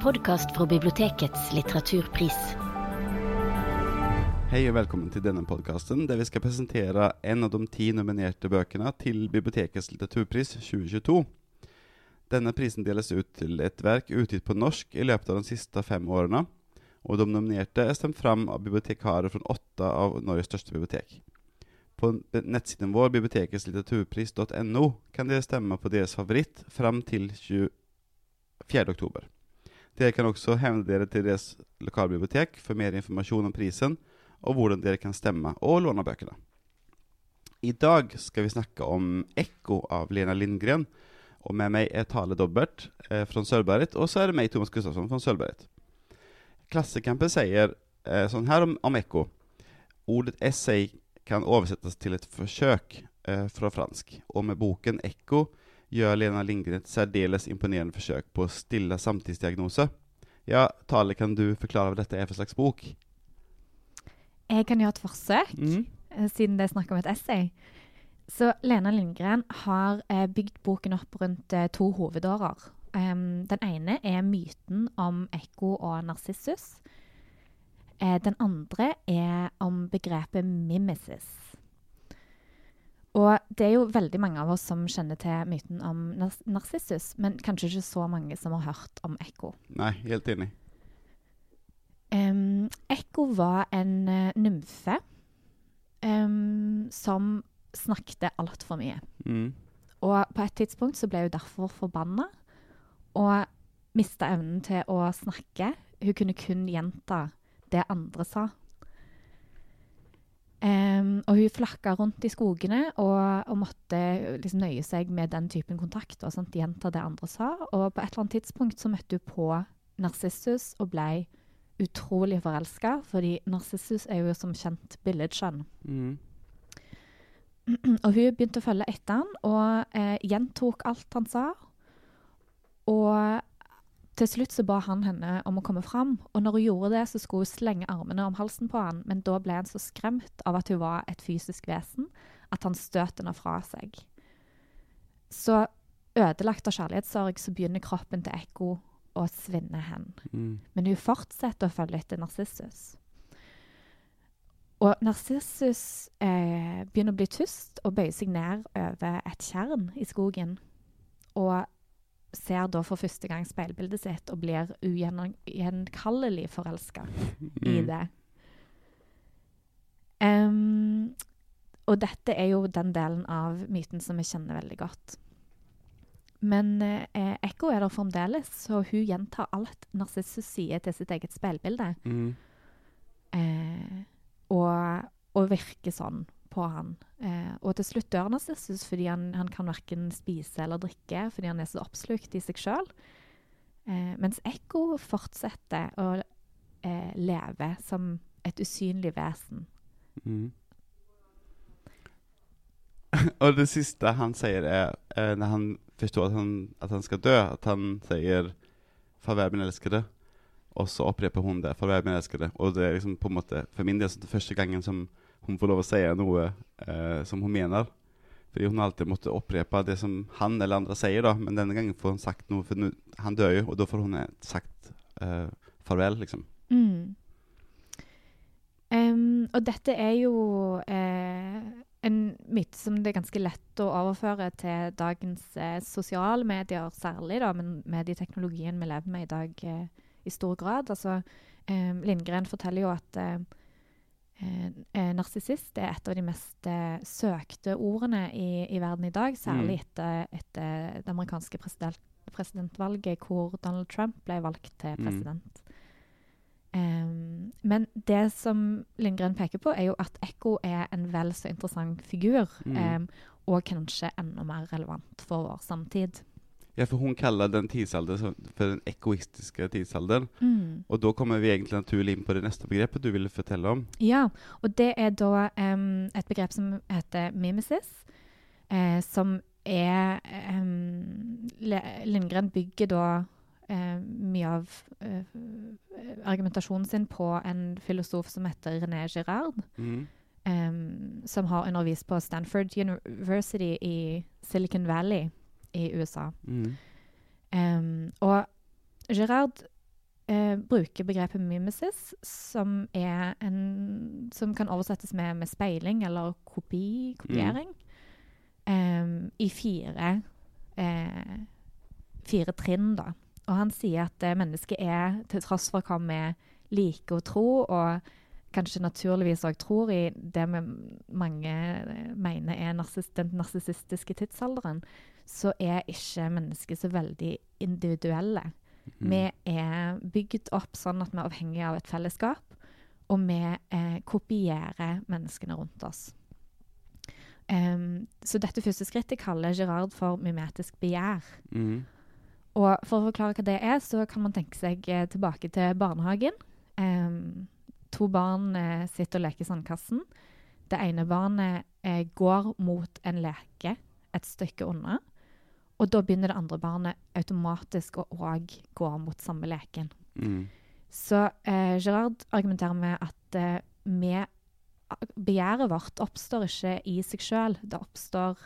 podkast fra bibliotekets litteraturpris. Hei og velkommen til denne podkasten, der vi skal presentere en av de ti nominerte bøkene til Bibliotekets litteraturpris 2022. Denne prisen deles ut til et verk utgitt på norsk i løpet av de siste fem årene, og de nominerte er stemt fram av bibliotekarer fra åtte av Norges største bibliotek. På nettsiden vår, biblioteketslitteraturpris.no, kan dere stemme på deres favoritt fram til 24. oktober. Dere kan også hevne dere til deres lokalbibliotek for mer informasjon om prisen, og hvordan dere kan stemme og låne bøkene. I dag skal vi snakke om 'Ekko' av Lena Lindgren. Og med meg er Tale Dobbert eh, fra Sølvberget, og så er det meg, Thomas Gustafsson fra Sølvberget. Klassekampen sier eh, sånn her om, om Ekko. Ordet essay kan oversettes til et forsøk eh, fra fransk, og med boken 'Ekko' gjør Lena Lindgren et særdeles imponerende forsøk på å stille samtidsdiagnose. Ja, Tale, kan du forklare hva dette er for slags bok? Jeg kan gjøre et forsøk, Mm. siden det er snakk om et essay. Så Lena Lindgren har eh, bygd boken opp rundt eh, to hovedårer. Um, den ene er myten om Ekko og Narsissus. Eh, den andre er om begrepet mimesis. Og det er jo veldig mange av oss som kjenner til myten om Nars Narsissus, men kanskje ikke så mange som har hørt om Ekko. Nei, helt enig. Um, Ekko var en uh, nymfe um, som snakket altfor mye. Mm. Og på et tidspunkt så ble hun derfor forbanna og mista evnen til å snakke. Hun kunne kun gjenta det andre sa. Em, og hun flakka rundt i skogene og, og måtte liksom nøye seg med den typen kontakt. og sant, gjenta det andre sa. Og på et eller annet tidspunkt så møtte hun på Narsissus og ble utrolig forelska, fordi Narsissus er jo som kjent billedskjønn. Mm. Og hun begynte å følge etter han og eh, gjentok alt han sa. Og til slutt så ba han henne om å komme fram, og når hun gjorde det, så skulle hun slenge armene om halsen på han, men da ble han så skremt av at hun var et fysisk vesen, at han støt henne fra seg. Så ødelagt av kjærlighetssorg så begynner kroppen til Ekko å svinne hen. Mm. Men hun fortsetter å følge etter Narsissus. Og Narsissus eh, begynner å bli tyst og bøyer seg ned over et tjern i skogen. Og ser da for første gang speilbildet sitt og blir ugjenkallelig forelska i Mm. det. Um, og dette er jo den delen av myten som vi kjenner veldig godt. Men eh, Ekko er der fremdeles, så hun gjentar alt Narsissus sier til sitt eget speilbilde. Mm. Eh, og, og virker sånn på han. Eh, og til slutt dør Narsissus fordi han, han kan verken spise eller drikke fordi han er så oppslukt i seg sjøl. Eh, mens Ekko fortsetter å eh, leve som et usynlig vesen. Mm. og det siste han sier, er eh, når han forstår at han, at han skal dø, at han sier 'farvel, min elskede', og så oppreper hun det. 'Farvel, min elskede'. Og det er liksom på en måte, for min del så det første gangen som hun får lov å si noe eh, som hun mener. Fordi hun alltid måttet opprepe det som han eller andre sier, da. Men denne gangen får hun sagt noe, for nu, han dør jo, og da får hun eh, sagt eh, farvel, liksom. Mm. Um, og dette er jo eh, en myte som det er ganske lett å overføre til dagens eh, sosiale medier, særlig da, men medieteknologien vi lever med i dag eh, i stor grad. Altså, eh, Lindgren forteller jo at eh, eh, narsissist er et av de mest eh, søkte ordene i, i verden i dag, særlig Mm. etter, etter det amerikanske president, presidentvalget hvor Donald Trump ble valgt til Mm. president. Men det som Lindgren peker på, er jo at Ekko er en vel så interessant figur. Mm. og kanskje enda mer relevant for vår samtid. Ja, for hun kaller den tidsalderen for den egoistiske tidsalderen. Mm. Og da kommer vi egentlig naturlig inn på det neste begrepet du ville fortelle om. Ja, og det er da um, et begrep som heter mimesis, eh, som er um, Lindgren bygger da eh, mye av eh, argumentasjonen sin på en filosof som heter René Girard, Mm. em, som har undervist på Stanford University i Silicon Valley i USA. Mm. Um, og Gerard uh, bruker begrepet mimesis, som, er en, som kan oversettes med, med speiling eller kopi, kopiering, em, i fire, uh, fire trinn, da. Og han sier at uh, mennesket er, til tross for hva vi liker å tro, og kanskje naturligvis òg tror i det vi mange mener er narsis den narsissistiske tidsalderen, så er ikke mennesket så veldig individuelle. Mm. Vi er bygd opp sånn at vi er avhengig av et fellesskap, og vi eh, kopierer menneskene rundt oss. Um, så dette første skrittet kaller Gerard for mimetisk begjær. Mm. Og for å forklare hva det er, så kan man tenke seg eh, tilbake til barnehagen. Um, to barn eh, sitter og leker i sandkassen. Det ene barnet eh, går mot en leke et stykke unna. Og da begynner det andre barnet automatisk å òg gå mot samme leken. Mm. Så eh, Gerard argumenterer med at eh, med begjæret vårt oppstår ikke i seg sjøl, det oppstår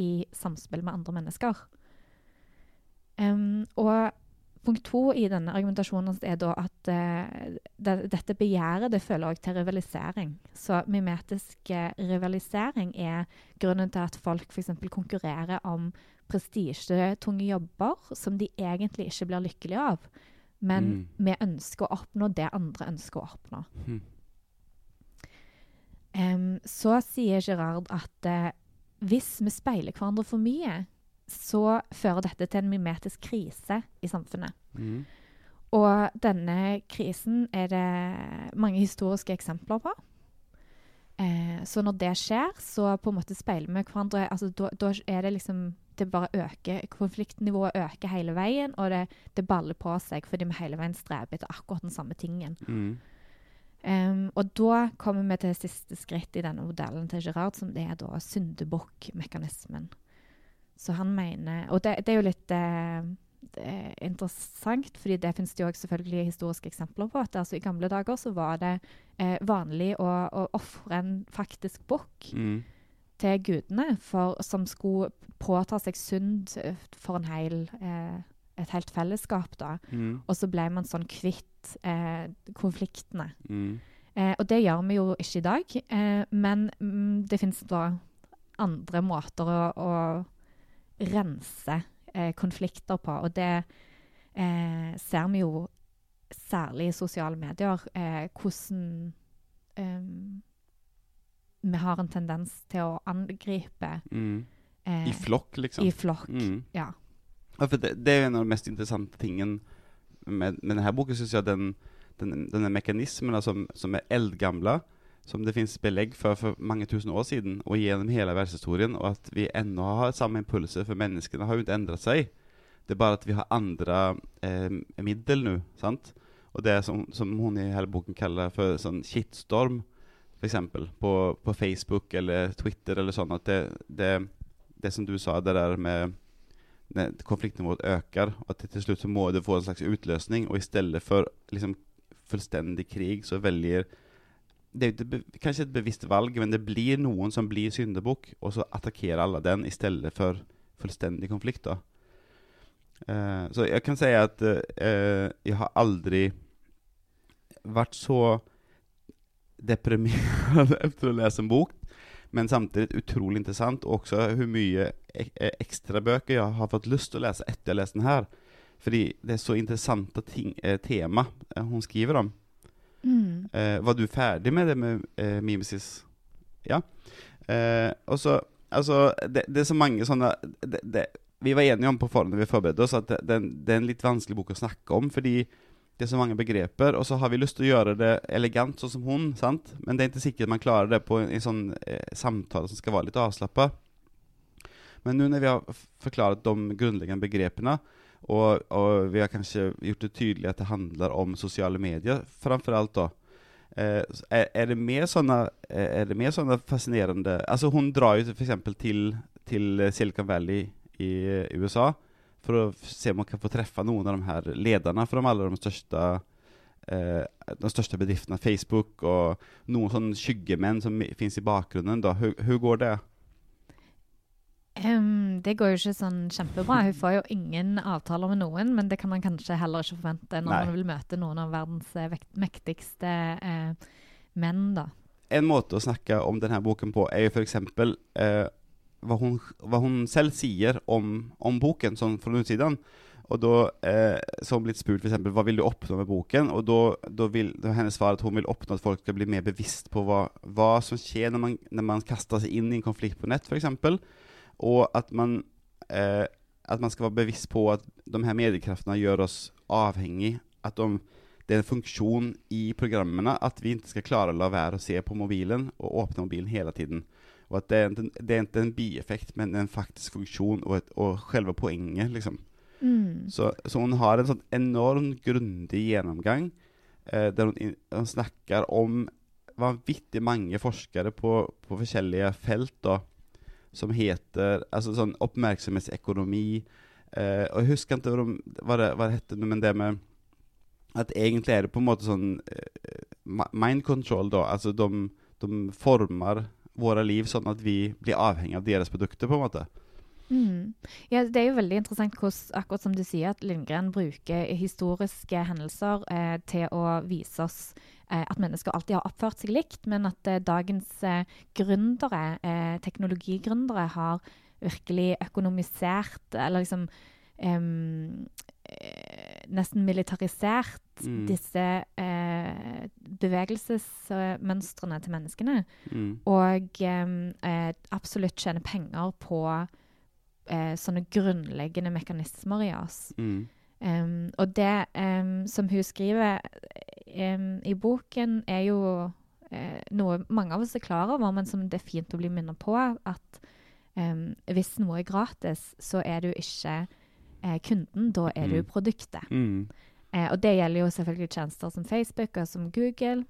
i samspill med andre mennesker. Um, og punkt to i denne argumentasjonen er da at uh, det, dette begjæret det føler også til rivalisering. Så mimetisk eh, rivalisering er grunnen til at folk f.eks. konkurrerer om prestisjetunge jobber som de egentlig ikke blir lykkelige av. Men Mm. vi ønsker å oppnå det andre ønsker å oppnå. Mm. Um, så sier Gerard at uh, hvis vi speiler hverandre for mye, så fører dette til en mimetisk krise i samfunnet. Mm. Og denne krisen er det mange historiske eksempler på. Eh, så når det skjer, så på en måte speiler vi hverandre. Altså, da, er det liksom Det bare øker Konfliktnivået øker hele veien, og det, det baller på seg fordi vi hele veien streber etter akkurat den samme tingen. Mm. Um, og da kommer vi til siste skritt i denne modellen til Gerard, som det er da syndebukkmekanismen. Så han mener Og det, det er jo litt eh, er interessant, fordi det finnes det jo også selvfølgelig historiske eksempler på. at altså, I gamle dager så var det eh, vanlig å, å ofre en faktisk bukk Mm. Til gudene for, som skulle påta seg synd eh, for en hel, eh, et helt fellesskap. da. Mm. Og så ble man sånn kvitt eh, konfliktene. Mm. Eh, og det gjør vi jo ikke i dag, eh, men mm, det finnes da andre måter å, å rense eh, konflikter på. Og det eh, ser vi jo særlig i sosiale medier, eh, hvordan vi har en tendens til å angripe Mm. eh, I flokk, liksom. i flokk. Mm. Ja. Ja, for det, det er jo en av de mest interessante tingene med, med denne boken, syns jeg. Den, den, denne mekanismen da, som, som er eldgamle, som det finnes belegg for for mange tusen år siden, og gjennom hele verdenshistorien, og at vi ennå har samme impulser, for menneskene har jo ikke endret seg. Det er bare at vi har andre eh, middel nå, sant? Og det som, som hun i hele boken kaller for sånn shitstorm, eksempel, på, på Facebook eller Twitter eller sånn, at det, det, det som du sa, det der med konfliktnivået øker, at til det till slut så må det få en slags utløsning. Og i stedet for liksom fullstendig krig så velger det er kanskje et bevisst valg men det blir noen som blir syndebukk og så attakkerer alle den i stedet for fullstendig konflikt da. Uh, så jeg kan si at uh, jeg har aldri vært så deprimerad etter å lese en bok men samtidig utrolig interessant, og også hvor mye ek eh, ekstra bøker jeg har fått lyst til å lese etter jeg ha lest den her. Fordi det er så interessante ting, eh, tema eh, hun skriver om. Mm. Eh, var du ferdig med det med eh, mimesis? Ja. Eh, og så Altså, det, det er så mange sånne det, det, Vi var enige om på forhånd vi forberedte oss, at det er en litt vanskelig bok å snakke om, fordi det er så mange begreper, og så har vi lyst til å gjøre det elegant, sånn som hun, sant? Men det er ikke sikkert man klarer det på en, en sånn eh, samtale som skal være litt avslappa. Men nå når vi har forklart de grunnleggende begrepene, og, og vi har kanskje gjort det tydelig at det handler om sosiale medier, framfor alt da, eh, er, det mer sånne, eh, er det mer sånne fascinerende, altså hun drar jo eksempel til, til Silicon Valley i eh, USA, for å se om man kan få treffe noen av de her lederne fra alle de største eh, de største bedriftene, Facebook og noen sånne skyggemenn som finnes i bakgrunnen. Da. Hvordan går det? Um, det går jo ikke sånn kjempebra. Hun får jo ingen avtaler med noen, men det kan man kanskje heller ikke forvente når Nei. man vil møte noen av verdens eh, mektigste eh, menn, da. En måte å snakke om denne boken på er jo f.eks. Eh, hva, hun, hva hun selv sier om, om boken, sånn fra utsiden. Og da, eh, så har hun blitt spurt f.eks.: Hva vil du oppnå med boken? Og da, vil da hennes svar at hun vil oppnå at folk skal bli mer bevisst på hva, hva som skjer når man, når man kaster seg inn i en konflikt på nett, f.eks. Og at man, eh, at man skal være bevisst på at de her mediekreftene gjør oss avhengig. At de, det er en funksjon i programmene at vi ikke skal klare å la være å se på mobilen og åpne mobilen hele tiden. Og at det er ikke, det er ikke en bieffekt, men en faktisk funksjon og, et, og selve poenget. liksom. Mm. Så, så hun har en sånn enorm grundig gjennomgang eh, der hun, hun snakker om vanvittig mange forskere på, på forskjellige felt da, som heter altså sånn oppmerksomhetsøkonomi eh, Og jeg husker ikke hva, de, hva, det, hva det heter, men det med at egentlig er det på en måte sånn eh, mind control, da. Altså de, de former våre liv sånn at vi blir avhengig av deres produkter, på en måte. Mm. Ja, det er jo veldig interessant hvordan, akkurat som du sier, at Lindgren bruker historiske hendelser eh, til å vise oss eh, at mennesker alltid har oppført seg likt, men at eh, dagens eh, gründere, eh, teknologigründere, har virkelig økonomisert, eller liksom eh, nesten militarisert Mm. disse eh, bevegelsesmønstrene til menneskene Mm. og eh, absolutt tjene penger på eh, sånne grunnleggende mekanismer i oss. Mm. Um, og det um, som hun skriver um, i boken, er jo eh, noe mange av oss er klar over, men som det er fint å bli minnet på. At hvis noe er gratis, så er du ikke eh, kunden, da er du Mm. produktet. Mm. Eh, og det gjelder jo selvfølgelig tjenester som Facebook og som Google,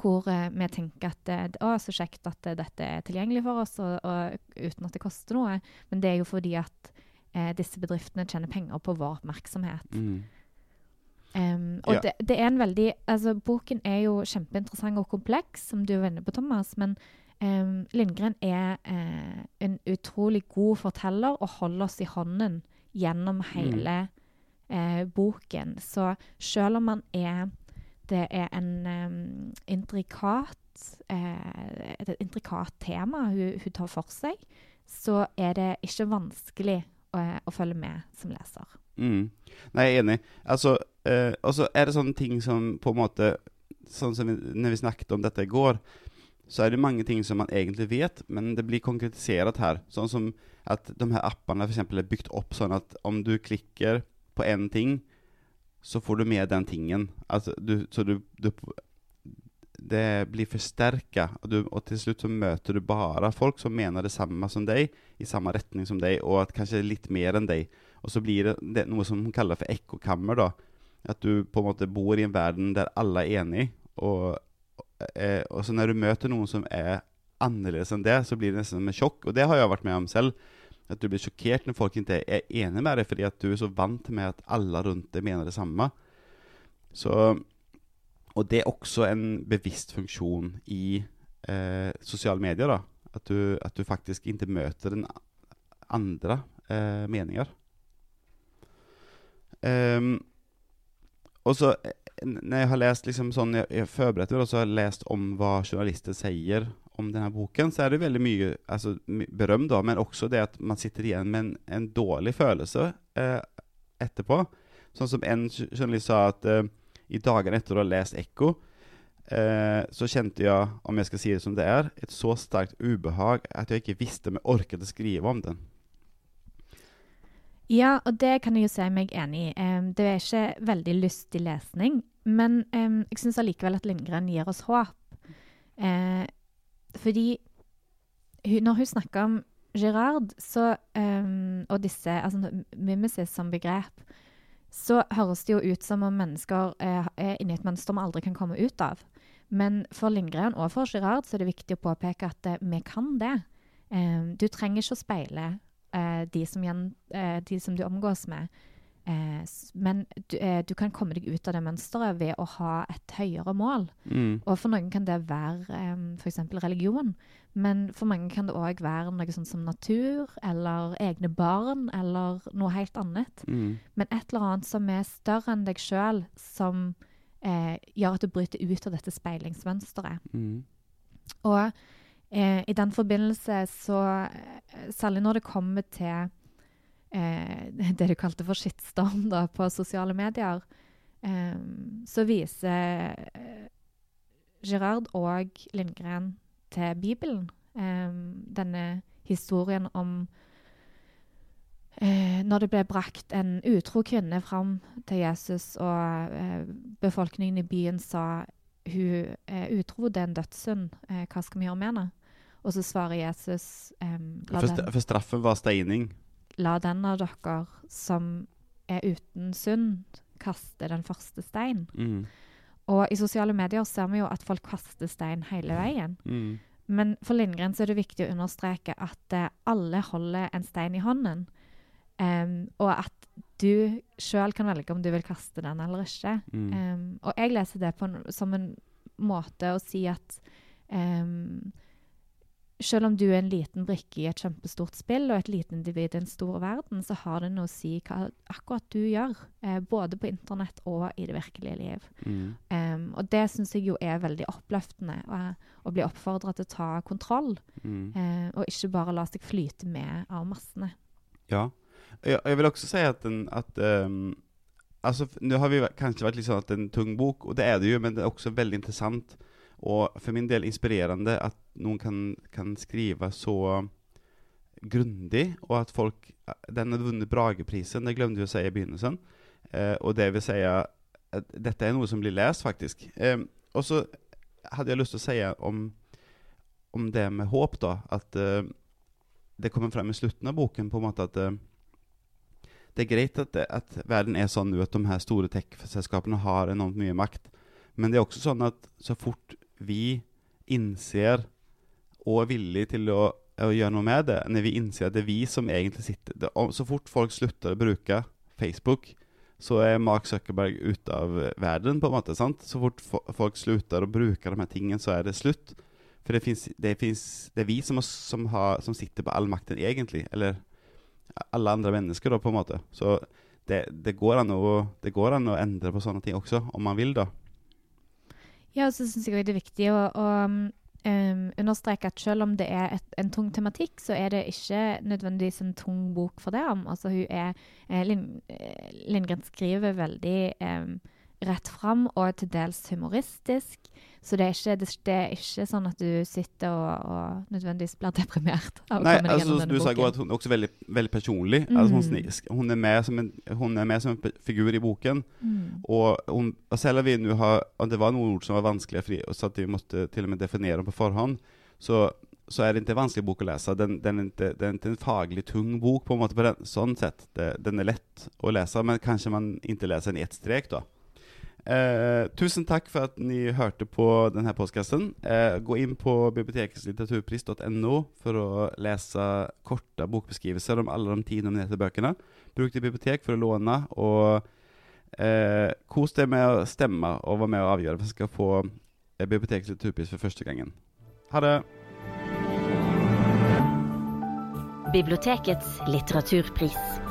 hvor eh, vi tenker at det å, så kjekt at eh, dette er tilgjengelig for oss, og, og, uten at det koster noe. Men det er jo fordi at eh, disse bedriftene tjener penger på vår oppmerksomhet. Mm. Um, og Ja. det, det er en veldig Altså, boken er jo kjempeinteressant og kompleks, som du var inne på, Thomas. Men um, Lindgren er eh, en utrolig god forteller og holder oss i hånden gjennom hele eh, boken. Så selv om man er Det er en um, intrikat eh, et intrikat tema hun, hun tar for seg, så er det ikke vanskelig å, å følge med som leser. Mm. Nei, jeg er enig. Altså, eh, og så er det sånne ting som på en måte Sånn som vi, når vi snakket om dette i går, så er det mange ting som man egentlig vet, men det blir konkretisert her. Sånn som at de her appene eksempel er bygd opp sånn at om du klikker på en ting, så får du med den tingen. Altså, du, så du, du Det blir forsterka, og, og til slutt så møter du bare folk som mener det samme som deg, i samme retning som deg, og at kanskje litt mer enn deg. Og så blir det, det noe som hun kaller for ekkokammer. At du på en måte bor i en verden der alle er enige. Og, eh, og så når du møter noen som er annerledes enn det, så blir det nesten som en sjokk. Og det har jeg vært med om selv. At du blir sjokkert når folk ikke er enige med deg, fordi at du er så vant med at alle rundt deg mener det samme. Så, og det er også en bevisst funksjon i eh, sosiale medier. da. At du, at du faktisk ikke møter den andre eh, meninger. Um, og så eh, når jeg har lest liksom sånn, jeg, jeg forberedte meg, og så har jeg lest om hva journalister sier om denne boken, så er det veldig mye altså, berøm, da, men også det at man sitter igjen med en, en dårlig følelse eh, etterpå. Sånn som en jo- journalist sa at eh, i dagene etter å ha lest Ekko, eh, så kjente jeg, om jeg skal si det som det er, et så sterkt ubehag at jeg ikke visste om jeg orket å skrive om den. Ja, og det kan jeg jo si meg enig i. Um, det er ikke veldig lystig lesning, men um, jeg syns allikevel at Lindgren gir oss håp. Eh, fordi når hun snakker om Girard så, um, og disse altså mimesis som begrep, så høres det jo ut som om mennesker eh, er inni et mønster vi aldri kan komme ut av. Men for Lindgren og for Girard så er det viktig å påpeke at uh, vi kan det. Um, du trenger ikke å speile uh, de, som eh, de som du omgås med, Eh, men du, eh, du kan komme deg ut av det mønsteret ved å ha et høyere mål. Mm. Og for noen kan det være um, f.eks. religion. Men for mange kan det òg være noe sånt som natur, eller egne barn, eller noe helt annet. Mm. Men et eller annet som er større enn deg sjøl, som eh, gjør at du bryter ut av dette speilingsmønsteret. Mm. Og eh, i den forbindelse så eh, Særlig når det kommer til eh, det du kalte for shitstorm da, på sosiale medier, eh, så viser eh, Gerard og Lindgren til Bibelen. eh, denne historien om eh, når det ble brakt en utro kvinne fram til Jesus, og eh, befolkningen i byen sa hun er utro, det er en dødssynd. Eh, hva skal vi gjøre med henne? Og så svarer Jesus st- for straffen var steining. La den av dere som er uten synd, kaste den første stein. Mm. Og i sosiale medier ser vi jo at folk kaster stein hele veien. Mm. Men for Lindgren så er det viktig å understreke at uh, alle holder en stein i hånden. Um, og at du sjøl kan velge om du vil kaste den eller ikke. Mm. Um, og jeg leser det på en, som en måte å si at em, selv om du er en liten brikke i et kjempestort spill og et lite individ i en stor verden, så har det noe å si hva akkurat du gjør, eh, både på internett og i det virkelige liv. Mm. Um, og det syns jeg jo er veldig oppløftende, å, å bli oppfordra til å ta kontroll, Mm. eh, og ikke bare la seg flyte med av massene. Ja. Jeg, jeg vil også si at, den, at um, altså, Nå har vi kanskje vært litt sånn at det er en tung bok, og det er det jo, men det er også veldig interessant og for min del inspirerende at noen kan, kan skrive så grundig, og at folk Den har vunnet Brageprisen, det glemte vi å si i begynnelsen. Eh, og det vil si at dette er noe som blir lest, faktisk. Eh, og så hadde jeg lyst til å si om, om det med håp, da. At eh, det kommer frem i slutten av boken på en måte at det er greit at, det, at verden er sånn nå at de her store tech-selskapene har enormt mye makt. Men det er også sånn at så fort vi innser og er villige til å, å gjøre noe med det, når vi innser at det er vi som egentlig sitter det, Så fort folk slutter å bruke Facebook, så er Mark Zuckerberg ute av verden, på en måte. sant? Så fort folk slutter å bruke de her tingene, så er det slutt. For det, finnes, det, finnes, det er vi som, som, har, som sitter på all makten, egentlig. Eller alle andre mennesker, da, på en måte. Så det, det, går an å, går an å endre på sånne ting også, om man vil, da. Ja, og så syns jeg det er viktig å, å um, understreke at selv om det er et, en tung tematikk, så er det ikke nødvendigvis en tung bok for det. Altså hun er, eh, Lind, eh, Lindgren skriver veldig em, rett fram og til dels humoristisk. Så det er ikke, det, det er ikke sånn at du sitter og, og nødvendigvis blir deprimert. av å Nei, komme altså, gjennom du boken. sa at hun er også veldig, veldig personlig. Altså, hun, snisk. hun, er med som en, hun er med som en figur i boken. Mm. Og, hun, selv om vi nå har og Det var noen ord som var vanskelige, så at vi måtte til og med definere dem på forhånd. Så, så er det ikke en vanskelig bok å lese. Den, den, er ikke, det er ikke en faglig tung bok, på en måte på den, sånn sett. Det, den er lett å lese, men kanskje man ikke leser den i ett strek, da. Eh, tusen takk for at ni hørte på denne postkassen. Eh, gå inn på biblioteketslitteraturpris.no for å lese korte bokbeskrivelser om alle de ti nominerte bøkene. Bruk det bibliotek for å låne, og eh, kos deg med å stemme og være med å avgjøre hvem som skal få biblioteketslitteraturpris Bibliotekets litteraturpris for første gangen. Ha det! Bibliotekets litteraturpris.